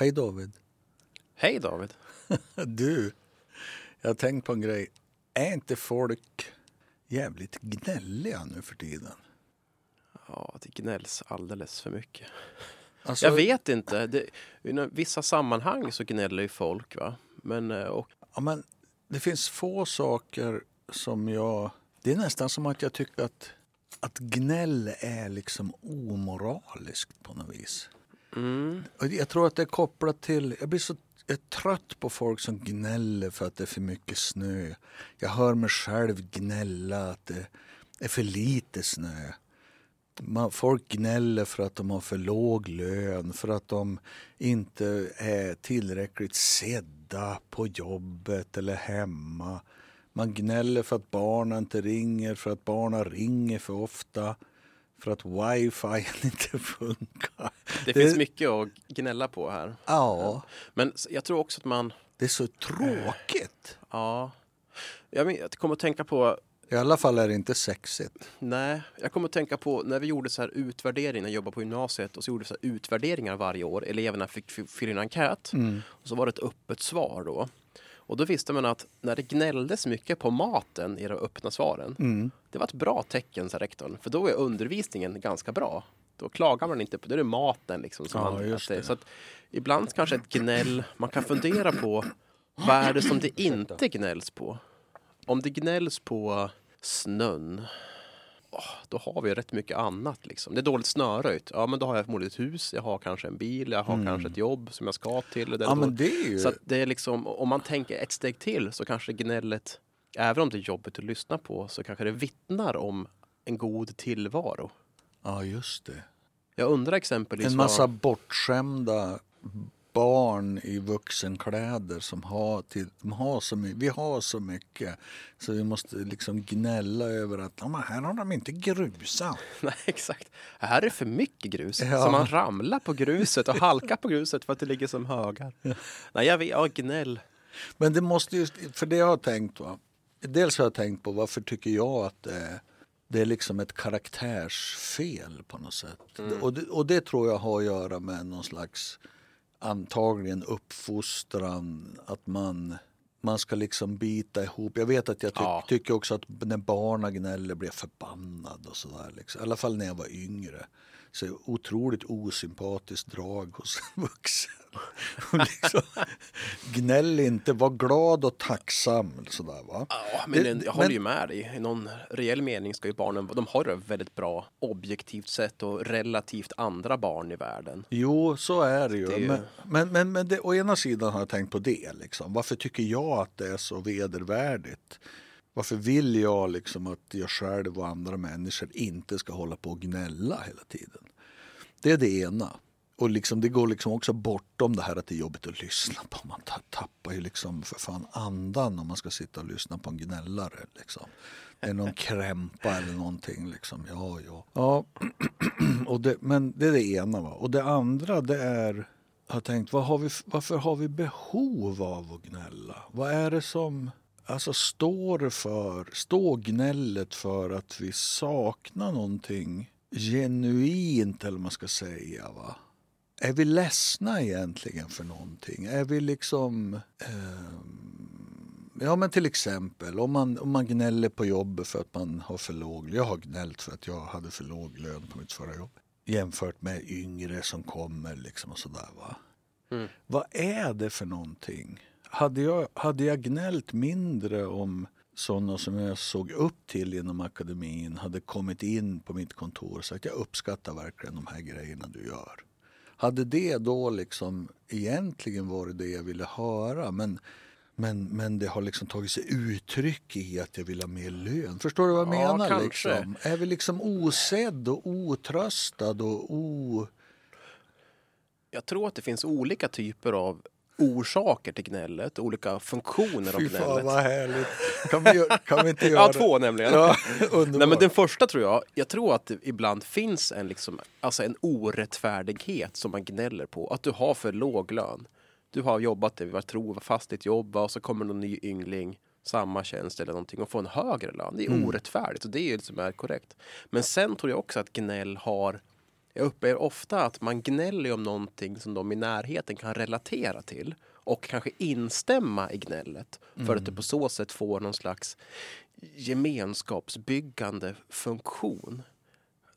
Hej David. Hej David. Du, jag har tänkt på en grej. Är inte folk jävligt gnälliga nu för tiden? Ja, det gnälls alldeles för mycket. Alltså, Jag vet inte. Det, I vissa sammanhang så gnäller ju folk. va? Men, eh, och, Ja, men det finns få saker som jag... Det är nästan som att jag tycker att, att gnäll är liksom omoraliskt på något vis mm, Jag tror att det är kopplat till... Jag blir så jag är trött på folk som gnäller för att det är för mycket snö. Jag hör mig själv gnälla att det är för lite snö. Man, folk gnäller för att de har för låg lön, för att de inte är tillräckligt sedda på jobbet eller hemma. Man gnäller för att barnen inte ringer, för att barnen ringer för ofta, för att wifi inte funkar. det, Det- finns mycket att gnälla på här. Ja, Men jag tror också att man... det är så tråkigt. Ja, jag, jag kommer att tänka på... I alla fall är det inte sexigt. Nej, jag kommer att tänka på när vi gjorde så här utvärdering när jag jobbade på gymnasiet och så gjorde vi så här utvärderingar varje år. Eleverna fick fy- fylla i en enkät och så var det ett öppet svar då. Och då visste man att när det gnälldes mycket på maten i de öppna svaren, Mm. Det var ett bra tecken, sa rektorn. För då är undervisningen ganska bra. Då klagar man inte på, då är det maten liksom. Som Ja, man, att det. Så att ibland kanske ett gnäll, man kan fundera på vad är det som det inte gnälls på? Om det gnälls på snön, då har vi rätt mycket annat. Liksom. Det är dåligt snöröjt. Ja, men då har jag förmodligen ett hus, jag har kanske en bil, jag har kanske ett jobb som jag ska till. Det Mm. Ja, men det är ju... så det är liksom, om man tänker ett steg till så kanske gnället, även om det är jobbigt att lyssna på, så kanske det vittnar om en god tillvaro. Ja, just det. Jag undrar exempelvis En massa bortskämda barn i vuxenkläder som har, till, de har så mycket, vi har så mycket så vi måste liksom gnälla över att ja, här har de inte grusat. Nej, exakt. Här är det för mycket grus. Ja. Så man ramlar på gruset och halkar på gruset för att det ligger som högar. Nej, jag vet, ja, gnäll. Men det måste ju, för det jag har tänkt va. Dels har jag tänkt på varför tycker jag att det är, det är liksom ett karaktärsfel på något sätt. Och, det, och det tror jag har att göra med någon slags antagligen uppfostran. Att man, man ska liksom bita ihop. Jag vet att jag ty, Ja. tycker också att när barnen gnäller blir jag förbannad och sådär. Liksom. I alla fall när jag var yngre. Så otroligt osympatiskt drag hos en vuxen. Liksom, gnäll inte, var glad och tacksam. Sådär, va? Ja, men Det- jag håller men- ju med dig. I någon reell mening ska ju barnen, de har det väldigt bra objektivt sett och relativt andra barn i världen. Jo, så är det ju. Det är ju- Men, men, men, men det, å ena sidan har jag tänkt på det. Liksom. Varför tycker jag att det är så vedervärdigt? Varför vill jag liksom att jag själv och andra människor inte ska hålla på och gnälla hela tiden? Det är det ena. Och liksom, det går liksom också bortom det här att det är jobbigt att lyssna på. Man tappar ju liksom för fan andan om man ska sitta och lyssna på en gnällare. Liksom. Det är någon krämpa eller någonting. Liksom. Ja, ja. ja och det, men det är det ena. Va? Och det andra det är, jag har tänkt, vad har vi, varför har vi behov av att gnälla? Vad är det som alltså, står för, står gnället för att vi saknar någonting genuint eller vad man ska säga? Va? Är vi ledsna egentligen för någonting? Är vi liksom... ehm, ja men till exempel om man, om man gnäller på jobbet för att man har för låg Jag har gnällt för att jag hade för låg lön på mitt förra jobb. Jämfört med yngre som kommer liksom och sådär va. Mm. Vad är det för någonting? Hade jag, hade jag gnällt mindre om sådana som jag såg upp till inom akademin hade kommit in på mitt kontor och sagt jag uppskattar verkligen de här grejerna du gör. Hade det då liksom egentligen varit det jag ville höra men, men, men det har liksom tagit sig uttryck i att jag vill ha mer lön. Förstår du vad jag Ja, menar? kanske. Liksom? Är vi liksom osedd och otröstad och o... Jag tror att det finns olika typer av orsaker till gnället, olika funktioner av Fy fan gnället. vad härligt. Kan vi, kan vi inte göra Ja, två nämligen. Ja. Nej, men den första tror jag, jag tror att det ibland finns en, liksom, alltså en orättfärdighet som man gnäller på. Att du har för låg lön. Du har jobbat, vad tror, fast ditt jobb och så kommer någon ny yngling, samma tjänst eller någonting och får en högre lön. Det är Mm. orättfärdigt och det är det som är korrekt. Men sen tror jag också att gnäll har Jag upplever ofta att man gnäller om någonting som de i närheten kan relatera till och kanske instämma i gnället för att det på så sätt får någon slags gemenskapsbyggande funktion.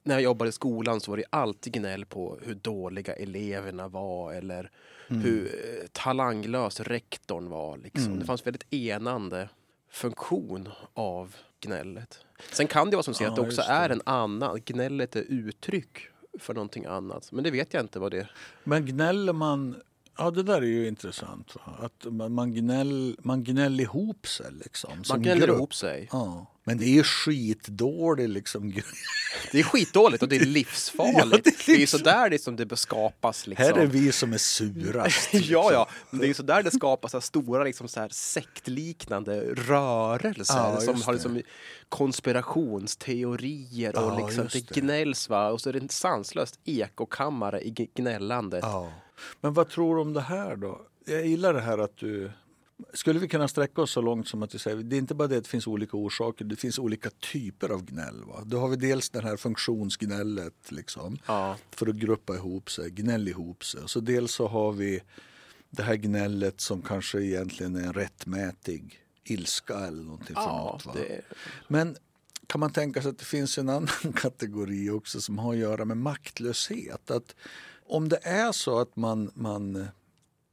När jag jobbade i skolan så var det alltid gnäll på hur dåliga eleverna var eller hur eh, talanglös rektorn var. Liksom. Det fanns väldigt enande funktion av gnället. Sen kan det vara som så att det Ja, också det. är en annan, gnället är uttryck för någonting annat. Men det vet jag inte vad det är. Men gnäller man... Ja, det där är ju intressant. Va? Att man, man, gnäll, man gnäller ihop sig liksom. som Man gnäller grupp. ihop sig. Ja. Men det är ju skitdålig liksom. Det är skitdåligt och det är livsfarligt. Ja, det är det är sådär det som det skapas. Liksom. Här är vi som är surast. liksom. Ja, ja. Men det är sådär det skapas så stora liksom så här sektliknande rörelser Ja, som har liksom konspirationsteorier och Ja, liksom, det gnälls va? och så är det en sanslöst ekokammare i gnällandet. Ja. Men vad tror du om det här då? Jag gillar det här att du... Skulle vi kunna sträcka oss så långt som att vi säger det är inte bara det att det finns olika orsaker, det finns olika typer av gnäll. Va? Då har vi dels det här funktionsgnället liksom, Ja. för att gruppa ihop sig, gnäll ihop sig. Så dels så har vi det här gnället som kanske egentligen är en rättmätig ilska eller någonting för Ja, något. Va? det, Men kan man tänka sig att det finns en annan kategori också som har att göra med maktlöshet? Att om det är så att man, man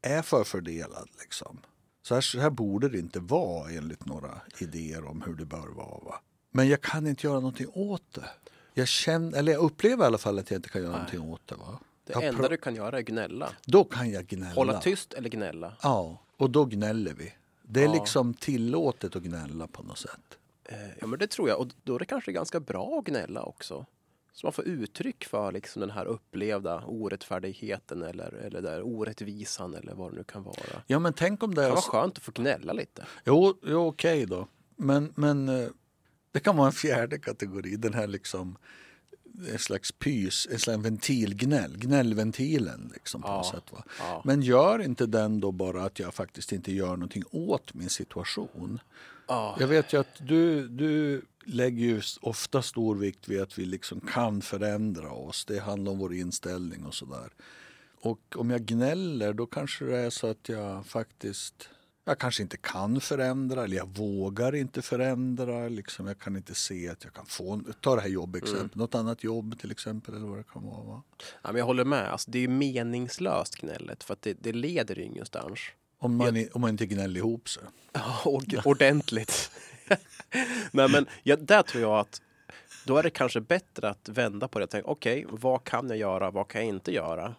är förfördelad, liksom, så, här, så här borde det inte vara enligt några idéer om hur det bör vara. Va? Men jag kan inte göra någonting åt det. Jag, känner, eller jag upplever i alla fall att jag inte kan göra någonting åt det. Va? det Jag enda du kan göra är gnälla. Då kan jag gnälla. Hålla tyst eller gnälla. Ja, och då gnäller vi. Det är Ja. liksom tillåtet att gnälla på något sätt. Eh, Ja, men det tror jag. Och då är det kanske ganska bra att gnälla också. Så man får uttryck för liksom den här upplevda orättfärdigheten eller, eller där orättvisan eller vad det nu kan vara. Ja, men tänk om det Det är kan vara skönt att få gnälla lite. Jo, jo okej då. Men, men eh, det kan vara en fjärde kategori. Den här liksom en slags pys, en slags ventilgnäll. Gnällventilen liksom på Ja, sätt. Va? ja. Men gör inte den då bara att jag faktiskt inte gör någonting åt min situation. Ja. Jag vet ju att du, du lägger ju ofta stor vikt vid att vi liksom kan förändra oss. Det handlar om vår inställning och sådär. Och om jag gnäller då kanske det är så att jag faktiskt jag kanske inte kan förändra eller jag vågar inte förändra. Liksom jag kan inte se att jag kan få, ta det här jobbexemplet, något annat jobb till exempel eller vad det kan vara. Va? Ja, men jag håller med. Alltså, det är meningslöst gnället för att det, det leder ingenstans. Om man, i- om man inte gnäller ihop sig. Ja, ordentligt. Nej, men ja, där tror jag att då är det kanske bättre att vända på det och tänka okej, vad kan jag göra, vad kan jag inte göra?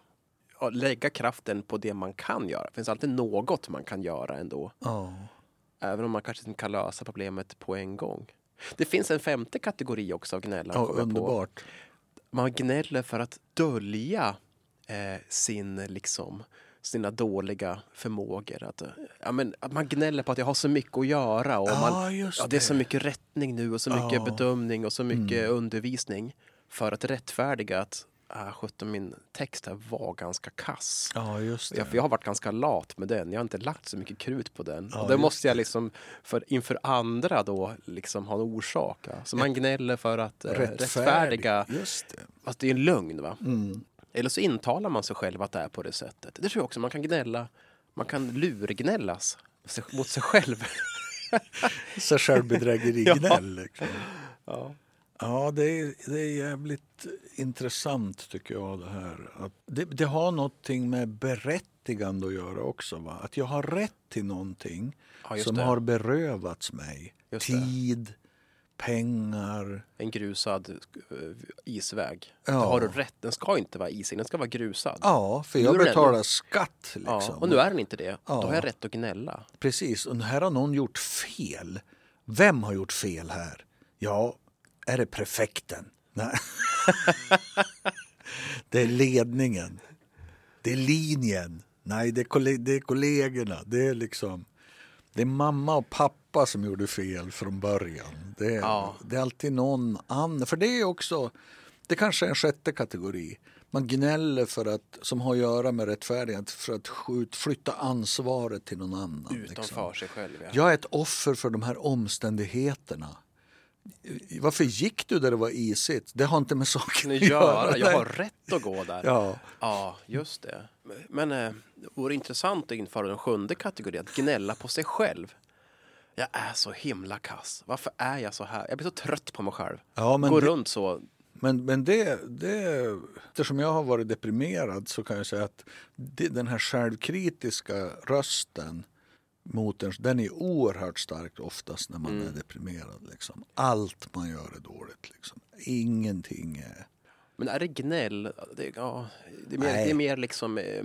Lägga kraften på det man kan göra. Det finns alltid något man kan göra ändå. Ja. Även om man kanske inte kan lösa problemet på en gång. Det finns en femte kategori också av gnällare. Kommer jag på. underbart. Man gnäller för att dölja eh, sin, liksom, sina dåliga förmågor. Att, ja, men, att man gnäller på att jag har så mycket att göra. Och man, just ja, det är så det. mycket rättning nu och så mycket. Mm. bedömning och så mycket undervisning. För att rättfärdiga att ah, sjutton, min text här var ganska kass. Ja, just det. Jag, jag har varit ganska lat med den. Jag har inte lagt så mycket krut på den. Ja, och just måste jag det. liksom för, inför andra då liksom ha en orsak. Ja. Så man gnäller för att eh, rättfärdiga. Just det. Fast det är en lögn va? Mm. Eller så intalar man sig själv att det är på det sättet. Det tror jag också. Man kan gnälla. Man kan lurgnällas mot sig själv. Så självbedrägerignäll. liksom. ja. Ja, det är, det är jävligt intressant tycker jag det här. Att det, det har någonting med berättigande att göra också. Va? Att jag har rätt till någonting Ja, som det. har berövats mig. Just det. Tid, pengar. En grusad eh, isväg. Ja. Det har du rätt. Den ska inte vara isig. Den ska vara grusad. Ja, för jag det betalar ändå- skatt. Liksom. Ja, och nu är den inte det. Då Ja. har jag rätt att gnälla. Precis, och här har någon gjort fel. Vem har gjort fel här? Ja, är det prefekten? Nej. det är ledningen. Det är linjen. Nej, det är, kolle- det är kollegorna. Det är liksom... Det är mamma och pappa som gjorde fel från början. Det är, Ja. det är alltid någon annan. För det är också... Det kanske är en sjätte kategori. Man gnäller för att, som har att göra med rättfärdighet för att skjut, flytta ansvaret till någon annan. Utanför liksom. sig själv. Ja. Jag är ett offer för de här omständigheterna. Varför gick du där det var isigt? Det har inte med saken att göra? Jag har rätt att gå där. Ja, Ja, just det. Men eh, det vore intressant att införa den sjunde kategorin, att gnälla på sig själv. Jag är så himla kass. Varför är jag så här? Jag blir så trött på mig själv. ja men, Går det, runt så. men, men det, det... Eftersom jag har varit deprimerad så kan jag säga att det, den här självkritiska rösten mot en, den är oerhört stark oftast när man Mm. är deprimerad. Liksom. Allt man gör är dåligt. Liksom. Ingenting är... Men är det gnäll? Det, ja, det, är, mer, det är mer liksom eh,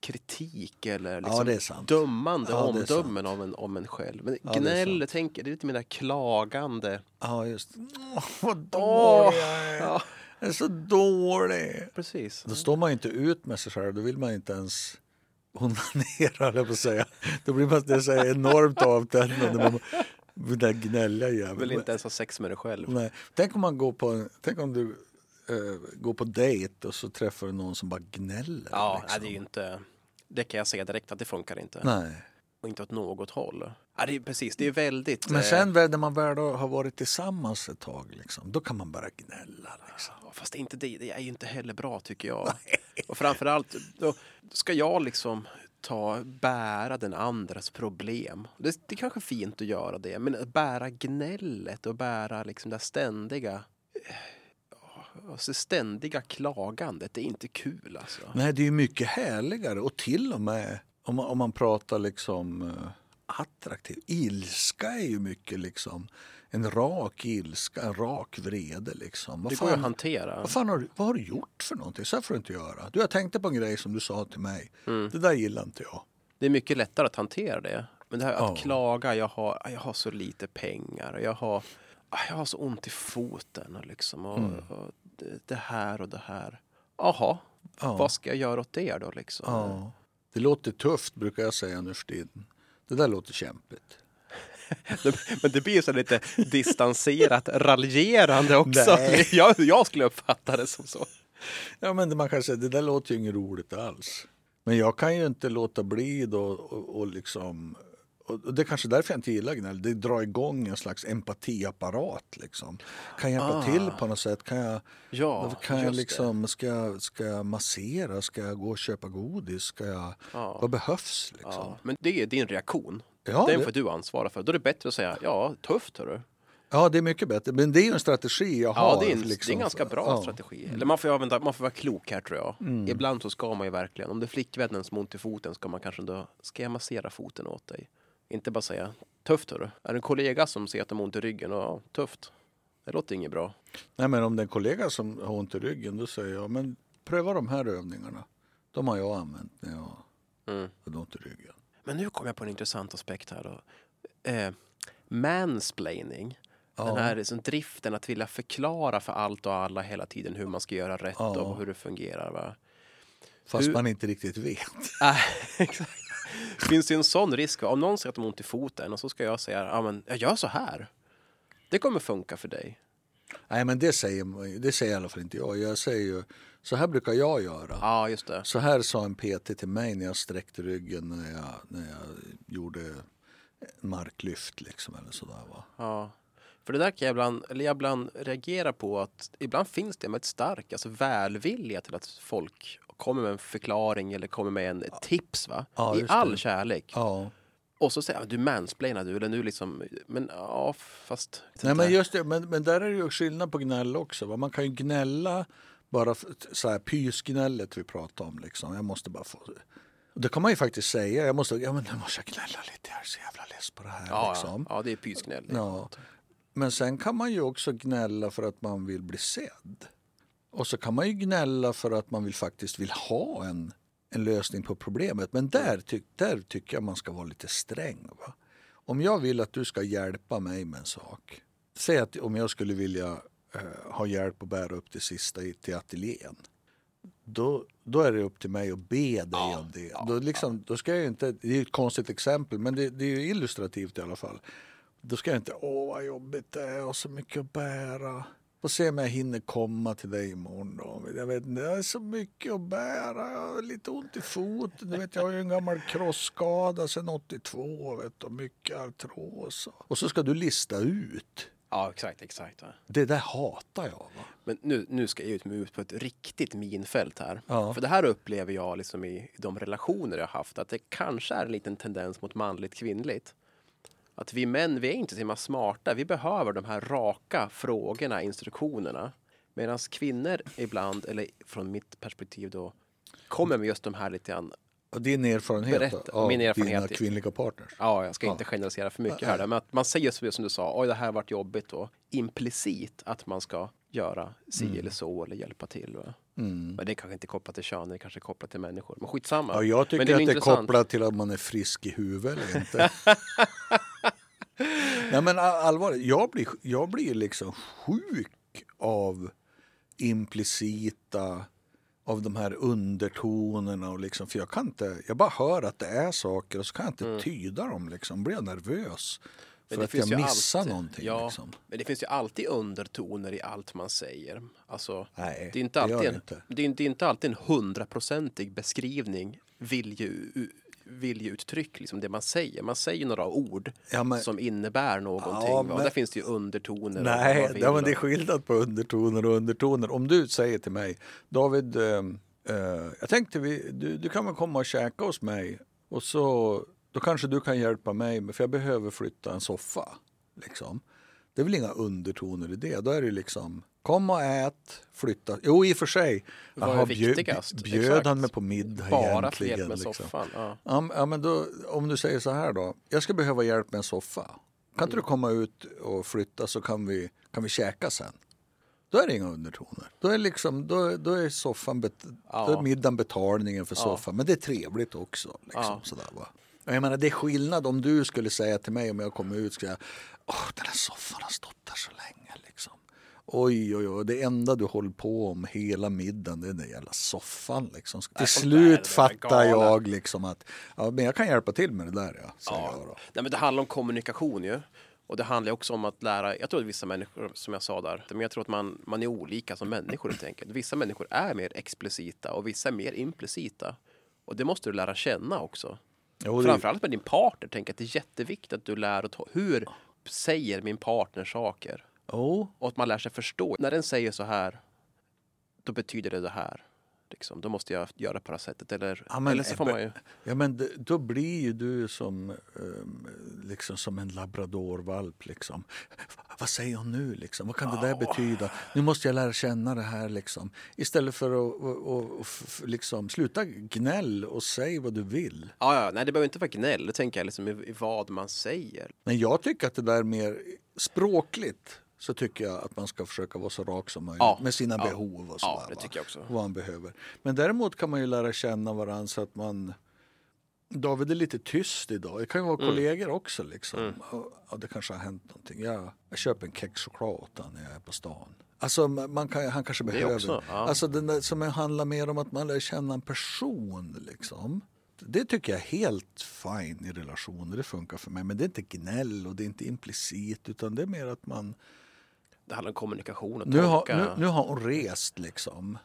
kritik eller liksom Ja, det är sant. dömande Ja, omdömen om en, om en själv. Men Ja, det är gnäll, tänker, det är lite mer klagande. Ja, just Åh, vad dålig jag är. ja. Jag är så dålig. Precis. Då står man ju inte ut med sig själv. Då vill man inte ens onanera, höll jag på att säga. Då blir man det är så här enormt. Man, den där gnälliga Vill jäveln. inte ens ha sex med dig själv. Nej. Tänk om man går på, tänk om du eh, går på dejt och så träffar du någon som bara gnäller. Ja, liksom. nej, det är ju inte... Det kan jag säga direkt att det funkar inte. Nej. Och inte åt något håll. Ja, det är precis, det är väldigt... Men eh, sen väl när man väl har varit tillsammans ett tag, liksom, då kan man börja gnälla. Liksom. Ja, Fast inte det, det är ju inte heller bra tycker jag. Och framförallt, då ska jag liksom ta, bära den andras problem. Det, det är kanske fint att göra det, men att bära gnället och bära liksom det ständiga eh, alltså ständiga klagandet, det är inte kul alltså. Nej, det är mycket härligare och till och med om man, om man pratar liksom eh, attraktiv. Ilska är ju mycket liksom en rak ilska, en rak vrede liksom. Vad Det går ju att fan, hantera. vad, fan har, du- vad har du gjort för någonting? Så här får du inte göra. Du, jag tänkte på en grej som du sa till mig. Mm. Det där gillar inte jag. Det är mycket lättare att hantera det. Men det här att klaga, jag har, jag har så lite pengar, jag har, jag har så ont i foten och liksom, och, Mm. och det, här och det här. Jaha, Ja. vad ska jag göra åt det då liksom? Ja. Det låter tufft brukar jag säga nu för tiden. Det där låter kämpigt. Men det blir så lite distanserat raljerande också. Nej. Jag, jag skulle uppfatta det som så. Ja, men man kan säga det där låter ju inget roligt alls. Men jag kan ju inte låta bli då och, och liksom och det är kanske därför jag inte gillar gnäll. Det drar igång en slags empatiapparat. Liksom. Kan jag hjälpa Ah. till på något sätt? Kan jag, Ja, kan jag det. liksom, ska, jag, ska jag massera? Ska jag gå och köpa godis? Ska jag, Ja. Vad behövs? Liksom? Ja, men det är din reaktion. Ja, Den det- får du ansvara för. Då är det bättre att säga, ja, tufft hörru. Ja, det är mycket bättre. Men det är ju en strategi jag har. Ja, det är en, liksom. det är en ganska bra Ja. Mm. strategi. Eller man får, använda, man får vara klok här tror jag. Ibland så ska man ju verkligen, om det är flickvännen som har ont i foten ska man kanske då, ska jag massera foten åt dig? Inte bara säga, tufft hörru. Är det en kollega som ser att de har ont i ryggen, och ja, tufft. Det låter inget bra. Nej, men om det är en kollega som har ont i ryggen då säger jag men pröva de här övningarna. De har jag använt när jag Mm. hade ont i ryggen. Men nu kom jag på en intressant aspekt här då. Eh, mansplaining. Ja. Den här liksom driften att vilja förklara för allt och alla hela tiden hur man ska göra rätt Ja. och hur det fungerar. Va? Fast Hur- man inte riktigt vet. Exakt. Finns det en sån risk? Om någon säger att de har ont i foten och så ska jag säga ja, men jag gör så här. Det kommer funka för dig. Nej, men det säger, det säger i alla fall inte jag. Jag säger ju, så här brukar jag göra. Ja, just det. Så här sa en PT till mig när jag sträckte ryggen när jag, när jag gjorde marklyft liksom eller sådär va. Ja. För det där kan jag ibland, eller jag ibland reagera på att ibland finns det med ett stark alltså välvilja till att folk kommer med en förklaring eller kommer med en tips va? Ja, I just det. all kärlek. Ja. Och så säger jag, du mansplainar du eller nu liksom, men ja fast. Nej, men just det, men, men där är det ju skillnad på gnäll också. Va? Man kan ju gnälla bara så här pysgnället vi pratar om liksom. Jag måste bara få det kan man ju faktiskt säga. Jag måste, ja men nu måste jag gnälla lite. Jag är så jävla less på det här ja, liksom. ja, ja, det är pysgnäll. Ja. Men sen kan man ju också gnälla för att man vill bli sedd. Och så kan man ju gnälla för att man vill, faktiskt vill ha en, en lösning på problemet. Men där, ty, där tycker jag man ska vara lite sträng. Va? Om jag vill att du ska hjälpa mig med en sak. Säg att om jag skulle vilja eh, ha hjälp att bära upp det sista till ateljén. Då, då är det upp till mig att be dig om det. då, liksom, då ska jag inte, det är ett konstigt exempel men det, det är illustrativt i alla fall. Då ska jag inte, åh vad jobbigt det är, jag har så mycket att bära. Får se om jag hinner komma till dig imorgon då. Jag vet inte, jag har så mycket att bära, jag har lite ont i foten. Du vet, jag har ju en gammal krosskada sedan 82 vet du, och mycket artros. Och så ska du lista ut Ja, exakt, exakt. Det där hatar jag. Va? Men nu, nu ska jag ut mig ut på ett riktigt minfält här. Ja. För det här upplever jag liksom i de relationer jag haft, att det kanske är en liten tendens mot manligt kvinnligt. Att vi män, vi är inte så himla smarta. Vi behöver de här raka frågorna, instruktionerna. Medan kvinnor ibland, eller från mitt perspektiv då, kommer med just de här lite grann din erfarenhet Berätta, av min erfarenhet dina kvinnliga partners? Ja, jag ska Ja. inte generalisera för mycket här. Men att man säger så som du sa, oj det här varit jobbigt och implicit att man ska göra si Mm. eller så eller hjälpa till. Va? Men det är kanske inte kopplat till kön, det är kanske kopplat till människor. Men skitsamma. Ja, jag tycker det är att det är kopplat till att man är frisk i huvudet eller inte. Nej men all- allvarligt, jag blir, jag blir liksom sjuk av implicita, av de här undertonerna och liksom, för jag kan inte, jag bara hör att det är saker och så kan jag inte tyda dem liksom, blir jag nervös. Mm. Men För att jag ju missar alltid- någonting Ja, liksom. men det finns ju alltid undertoner i allt man säger. Alltså, Nej, det är inte alltid, det en, inte. det är, det är inte alltid en hundraprocentig beskrivning, vilje, viljeuttryck, liksom det man säger. Man säger några ord Ja, men- som innebär någonting. Ja, men- Och där finns det ju undertoner. Nej, ja, men det är skillnad på undertoner och undertoner. Om du säger till mig, David, eh, eh, jag tänkte vi, du, du kan väl komma och käka hos mig och så då kanske du kan hjälpa mig, för jag behöver flytta en soffa. Liksom. Det är väl inga undertoner i det. Då är det liksom, kom och ät, flytta. Jo, i och för sig. Vad är viktigast? bjöd Exakt. han mig på middag Bara egentligen? hjälp med liksom. soffan. Ja. Ja, men- ja, då, om du säger så här då. Jag ska behöva hjälp med en soffa. Kan inte du komma ut och flytta så kan vi, kan vi käka sen? Då är det inga undertoner. Då är, liksom, då, då är, soffan bet, Ja. då är middagen betalningen för soffan. Men det är trevligt också. Liksom, Ja. sådär, va? Jag menar, det är skillnad om du skulle säga till mig om jag kommer ut. Ska jag, Åh, den här soffan har stått där så länge. Liksom. Oj, oj, oj. Det enda du håller på om hela middagen det är den jävla soffan. Liksom. Till där slut där fattar jag liksom att ja, men jag kan hjälpa till med det där. Ja, Ja. jag. Nej, men det handlar om kommunikation ju. Och det handlar också om att lära, jag tror att vissa människor, som jag sa där, men jag tror att man, man är olika som människor helt enkelt. Vissa människor är mer explicita och vissa är mer implicita. Och det måste du lära känna också. Jo, det, Framförallt med din partner, jag att det är jätteviktigt att du lär ta, hur säger min partner saker? jo, Och att man lär sig förstå. När den säger så här, då betyder det det här. Liksom, då måste jag göra på det här sättet. Eller, Ja, men eller så får man ju... ja, men då blir ju du som, ehm, liksom som en labradorvalp. Liksom. Vad säger hon nu? Liksom? Vad kan det där betyda? Nu måste jag lära känna det här. Liksom. Istället för att och, och, liksom, sluta gnäll och säg vad du vill. Ja, ja, nej, det behöver inte vara gnäll. Det tänker jag liksom i, i vad man säger. Men jag tycker att det där mer språkligt så tycker jag att man ska försöka vara så rak som möjligt Ja, med sina ja, behov och så ja, där, det tycker jag också. Vad man behöver. Men däremot kan man ju lära känna varandra så att man David är lite tyst idag. Det kan ju vara Mm. kollegor också. Liksom. Och, ja, det kanske har hänt någonting. Jag, jag köper en kexchoklad åt honom när jag är på stan. Alltså, man kan, han kanske behöver... också, ja. Alltså den där, som handlar mer om att man lär känna en person. Liksom. Det tycker jag är helt fine i relationer. Det funkar för mig. Men det är inte gnäll och det är inte implicit. Utan det är mer att man... Det handlar om kommunikation och Nu har, nu, nu har hon rest liksom.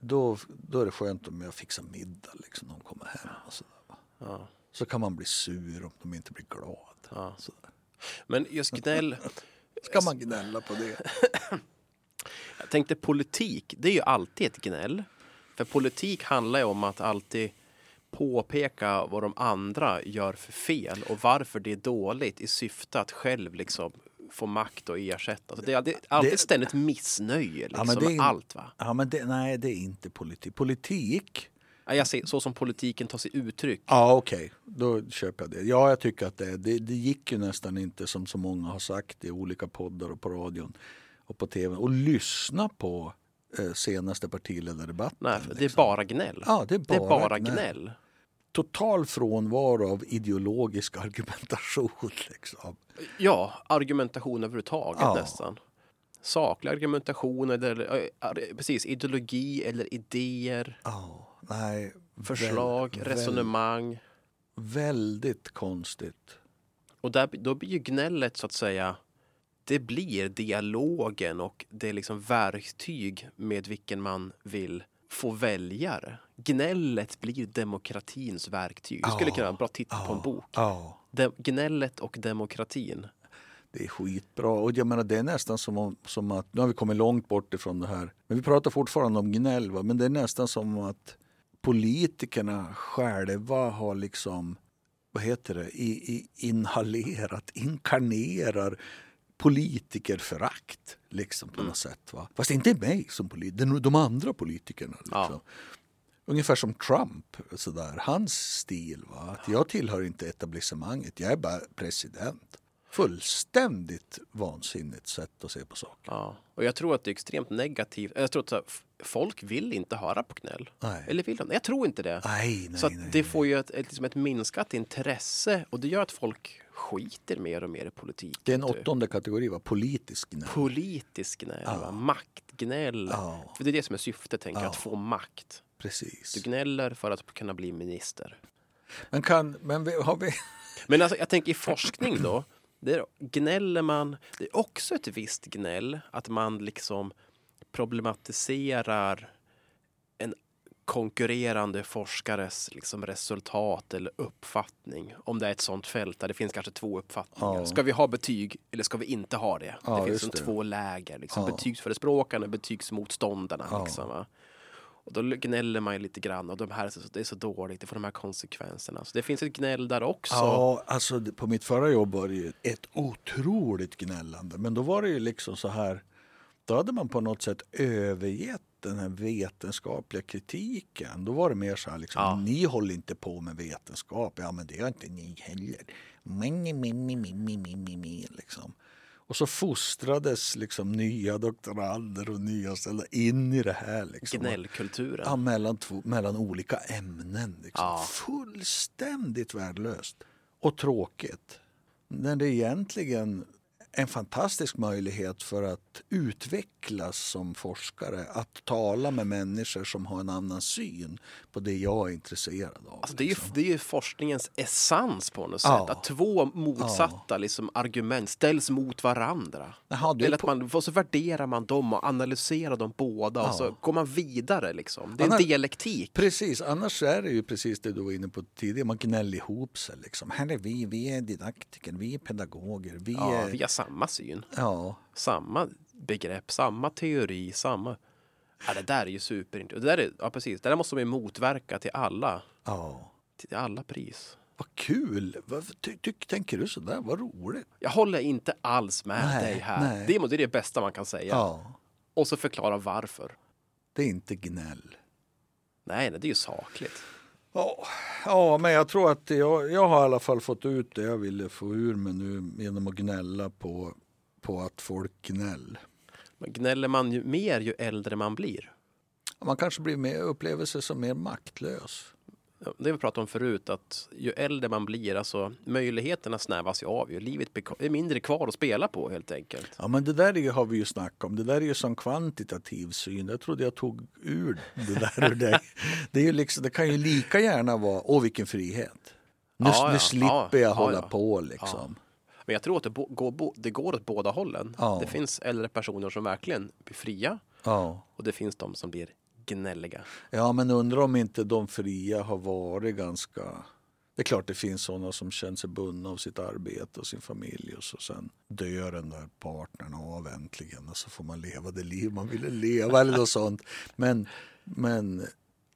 Då, då är det skönt om jag fixar middag liksom, när hon kommer hem. Och så, där, va. Ja, så kan man bli sur om de inte blir glada. ja. Så där. Men just gnäll, Ska man gnälla på det? jag tänkte politik, det är ju alltid ett gnäll. För politik handlar ju om att alltid påpeka vad de andra gör för fel och varför det är dåligt i syfte att själv liksom få makt och ersätta. Så det är alltid, alltid Det- ständigt missnöje liksom, men det är med allt. Va? Ja, men det, nej, det är inte politik. Politik? Ja, Jag ser, så som politiken tar sig uttryck. Ja, okej. Då köper jag det. Ja, jag tycker att det, det, det gick ju nästan inte som så många har sagt i olika poddar och på radion och på tv och lyssna på eh, senaste partiledardebatten. Nej, det är liksom. bara gnäll. Ja, det är det är bara bara gnäll. gnäll. Total frånvaro av ideologisk argumentation. Liksom. Ja, argumentation överhuvudtaget Ja. nästan. Saklig argumentation eller precis, ideologi eller idéer, Ja, nej, förslag, väl- resonemang. väldigt konstigt. Och där, då blir ju gnället så att säga, det blir dialogen och det är liksom verktyg med vilken man vill få väljare. Gnället blir demokratins verktyg. Du skulle kunna ha en bra titel på en bok. De, gnället och demokratin. Det är skitbra. Och jag menar, det är nästan som, om, som att, nu har vi kommit långt bort ifrån det här, men vi pratar fortfarande om gnäll. Va? Men det är nästan som att politikerna själva har liksom, vad heter det, I, i, inhalerat, inkarnerar politikerförakt liksom på något sätt. Va? Fast inte mig som politiker, de andra politikerna. Liksom. Ja. Ungefär som Trump, sådär. hans stil. Va? Att jag tillhör inte etablissemanget, jag är bara president. Fullständigt vansinnigt sätt att se på saker. Ja, och jag tror att det är extremt negativt. Jag tror att här, folk vill inte höra på gnäll. Nej. Eller vill de? Jag tror inte det. Nej, nej, så det får ju ett, ett, liksom ett minskat intresse och det gör att folk skiter mer och mer i politik. Det är en åttonde kategori, va? politisk gnäll. Politisk gnäll, va? maktgnäll. Ja. För det är det som är syftet, tänker Ja. att få makt. Precis. Du gnäller för att kunna bli minister. Men, kan, men har vi... Men alltså, jag tänker i forskning då. Det är, gnäller man, det är också ett visst gnäll att man liksom problematiserar konkurrerande forskares liksom resultat eller uppfattning. Om det är ett sånt fält där det finns kanske två uppfattningar. Ja. Ska vi ha betyg eller ska vi inte ha det? Ja, det finns som det. två läger. Liksom, Ja. Betygsförespråkarna och betygsmotståndarna. Ja. Liksom? Och då gnäller man ju lite grann och de här, det är så dåligt, det får de här konsekvenserna. Så det finns ett gnäll där också. Ja, alltså på mitt förra jobb var det ju ett otroligt gnällande. Men då var det ju liksom så här, då hade man på något sätt övergett den här vetenskapliga kritiken. Då var det mer så här liksom, ja. ni håller inte på med vetenskap. Ja, men det gör inte ni heller. Liksom. Och så fostrades liksom nya doktorander och nyanställda in i det här. Liksom. Gnällkulturen. Ja, mellan, mellan olika ämnen. Liksom. Ja. Fullständigt värdelöst och tråkigt. När det egentligen en fantastisk möjlighet för att utvecklas som forskare. Att tala med människor som har en annan syn på det jag är intresserad av. Alltså det, är ju, liksom. det är ju forskningens essens på något Ja. sätt. Att två motsatta liksom, argument ställs mot varandra. Jaha, Eller att man, och så värderar man dem och analyserar dem båda och så Ja. går man vidare. Liksom. Det är en Annars- dialektik. Precis, annars är det ju precis det du var inne på tidigare. Man gnäller ihop sig. Liksom. Här är vi, vi är didaktiker, vi är pedagoger. Vi Ja, är... samma syn, ja. samma begrepp, samma teori, samma... Ja, det där är ju superintressant. Det där är, ja, precis. Det där måste man ju motverka till alla, ja. till alla pris. Vad kul! Vad, ty, ty, tänker du så där? Vad roligt! Jag håller inte alls med Nej, dig här. nej. Det, är, det är det bästa man kan säga. Ja, Och så förklara varför. det är inte gnäll. Nej, nej, det är ju sakligt. Ja, ja, men jag tror att jag, jag har i alla fall fått ut det jag ville få ur mig nu genom att gnälla på, på att folk gnäll. Men gnäller man ju mer ju äldre man blir? Man kanske blir mer, upplever sig som mer maktlös. Det vi pratade om förut, att ju äldre man blir, alltså möjligheterna snävas ju av. Ju. Livet är mindre kvar att spela på helt enkelt. Ja, men det där ju- har vi ju snackat om. Det där är ju som kvantitativ syn. Jag trodde jag tog ur det där ur dig. Det, är ju liksom, det kan ju lika gärna vara, åh vilken frihet. Nu, Ja, ja. nu slipper Ja, jag ja, hålla på liksom. Men jag tror att det, går, det går åt båda hållen. Det finns äldre personer som verkligen blir fria och det finns de som blir gnälliga. Ja, men undrar om inte de fria har varit ganska... Det är klart det finns sådana som känner sig bundna av sitt arbete och sin familj och så sen dör den där partnern av äntligen och så får man leva det liv man ville leva eller något sånt. Men, men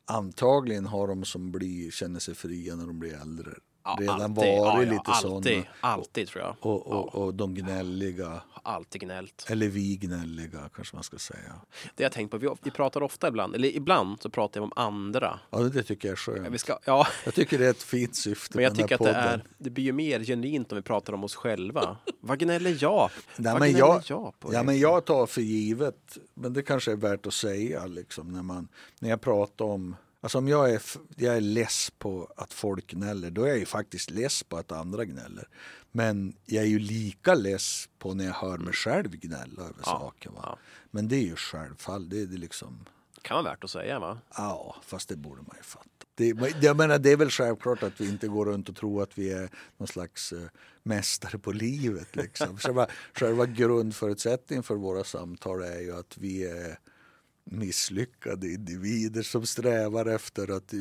antagligen har de som blir, känner sig fria när de blir äldre Ja, redan alltid. varit Ja, lite alltid, sådana. Alltid tror jag. Och, och, och de gnälliga, alltid gnällt. eller vi gnälliga kanske man ska säga. Det jag tänkt på, vi, vi pratar ofta ibland, eller ibland så pratar vi om andra. Ja, det tycker jag är Ja, Vi skönt. ska, ja, Jag tycker det är ett fint syfte men jag tycker att det podden. är, det blir ju mer genuint om vi pratar om oss själva. Vad gnäller jag? Nej, Vad men gnäller jag, jag på? ja, men jag tar för givet, men det kanske är värt att säga liksom, när, man, när jag pratar om Alltså om jag är, jag är less på att folk gnäller, då är jag ju faktiskt less på att andra gnäller. Men jag är ju lika less på när jag hör mig själv gnälla över Ja, saker. Va? ja. Men det är ju självfall. Det det liksom, kan vara värt att säga va? ja, fast det borde man ju fatta. Det, jag menar, det är väl självklart att vi inte går runt och tror att vi är någon slags eh, mästare på livet. Liksom. Själva, själva grundförutsättningen för våra samtal är ju att vi är misslyckade individer som strävar efter att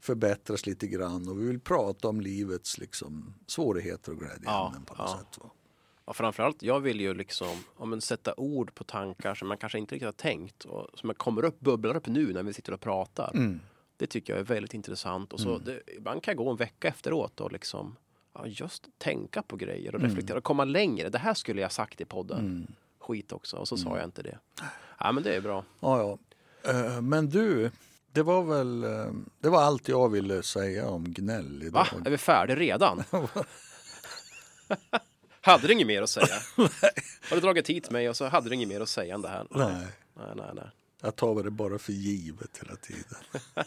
förbättras lite grann och vi vill prata om livets liksom, svårigheter och glädjeämnen Ja, på något ja. sätt. Va? Och framförallt, jag vill ju liksom om man sätta ord på tankar som man kanske inte riktigt har tänkt och som kommer upp, bubblar upp nu när vi sitter och pratar. Mm. Det tycker jag är väldigt intressant och så det, ibland kan jag gå en vecka efteråt och liksom ja, just tänka på grejer och reflektera och komma längre. Det här skulle jag sagt i podden. Skit också och så sa jag inte det. Ja men det är bra. Ja, ja. Eh, Men du, det var väl eh, det var allt jag ville säga om gnäll idag. Va? Är vi färdiga redan? hade du inget mer att säga? Har du dragit hit mig och så hade du inget mer att säga än det här? Nej, Nej, nej, nej. jag tar det bara för givet hela tiden.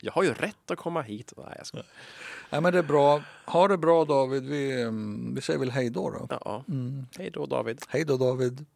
Jag har ju rätt att komma hit. Nej, jag ska... Nej, men det är bra. Ha det bra David. Vi, mm, vi säger väl hej då. då. Ja. Hej då David. Hej då David.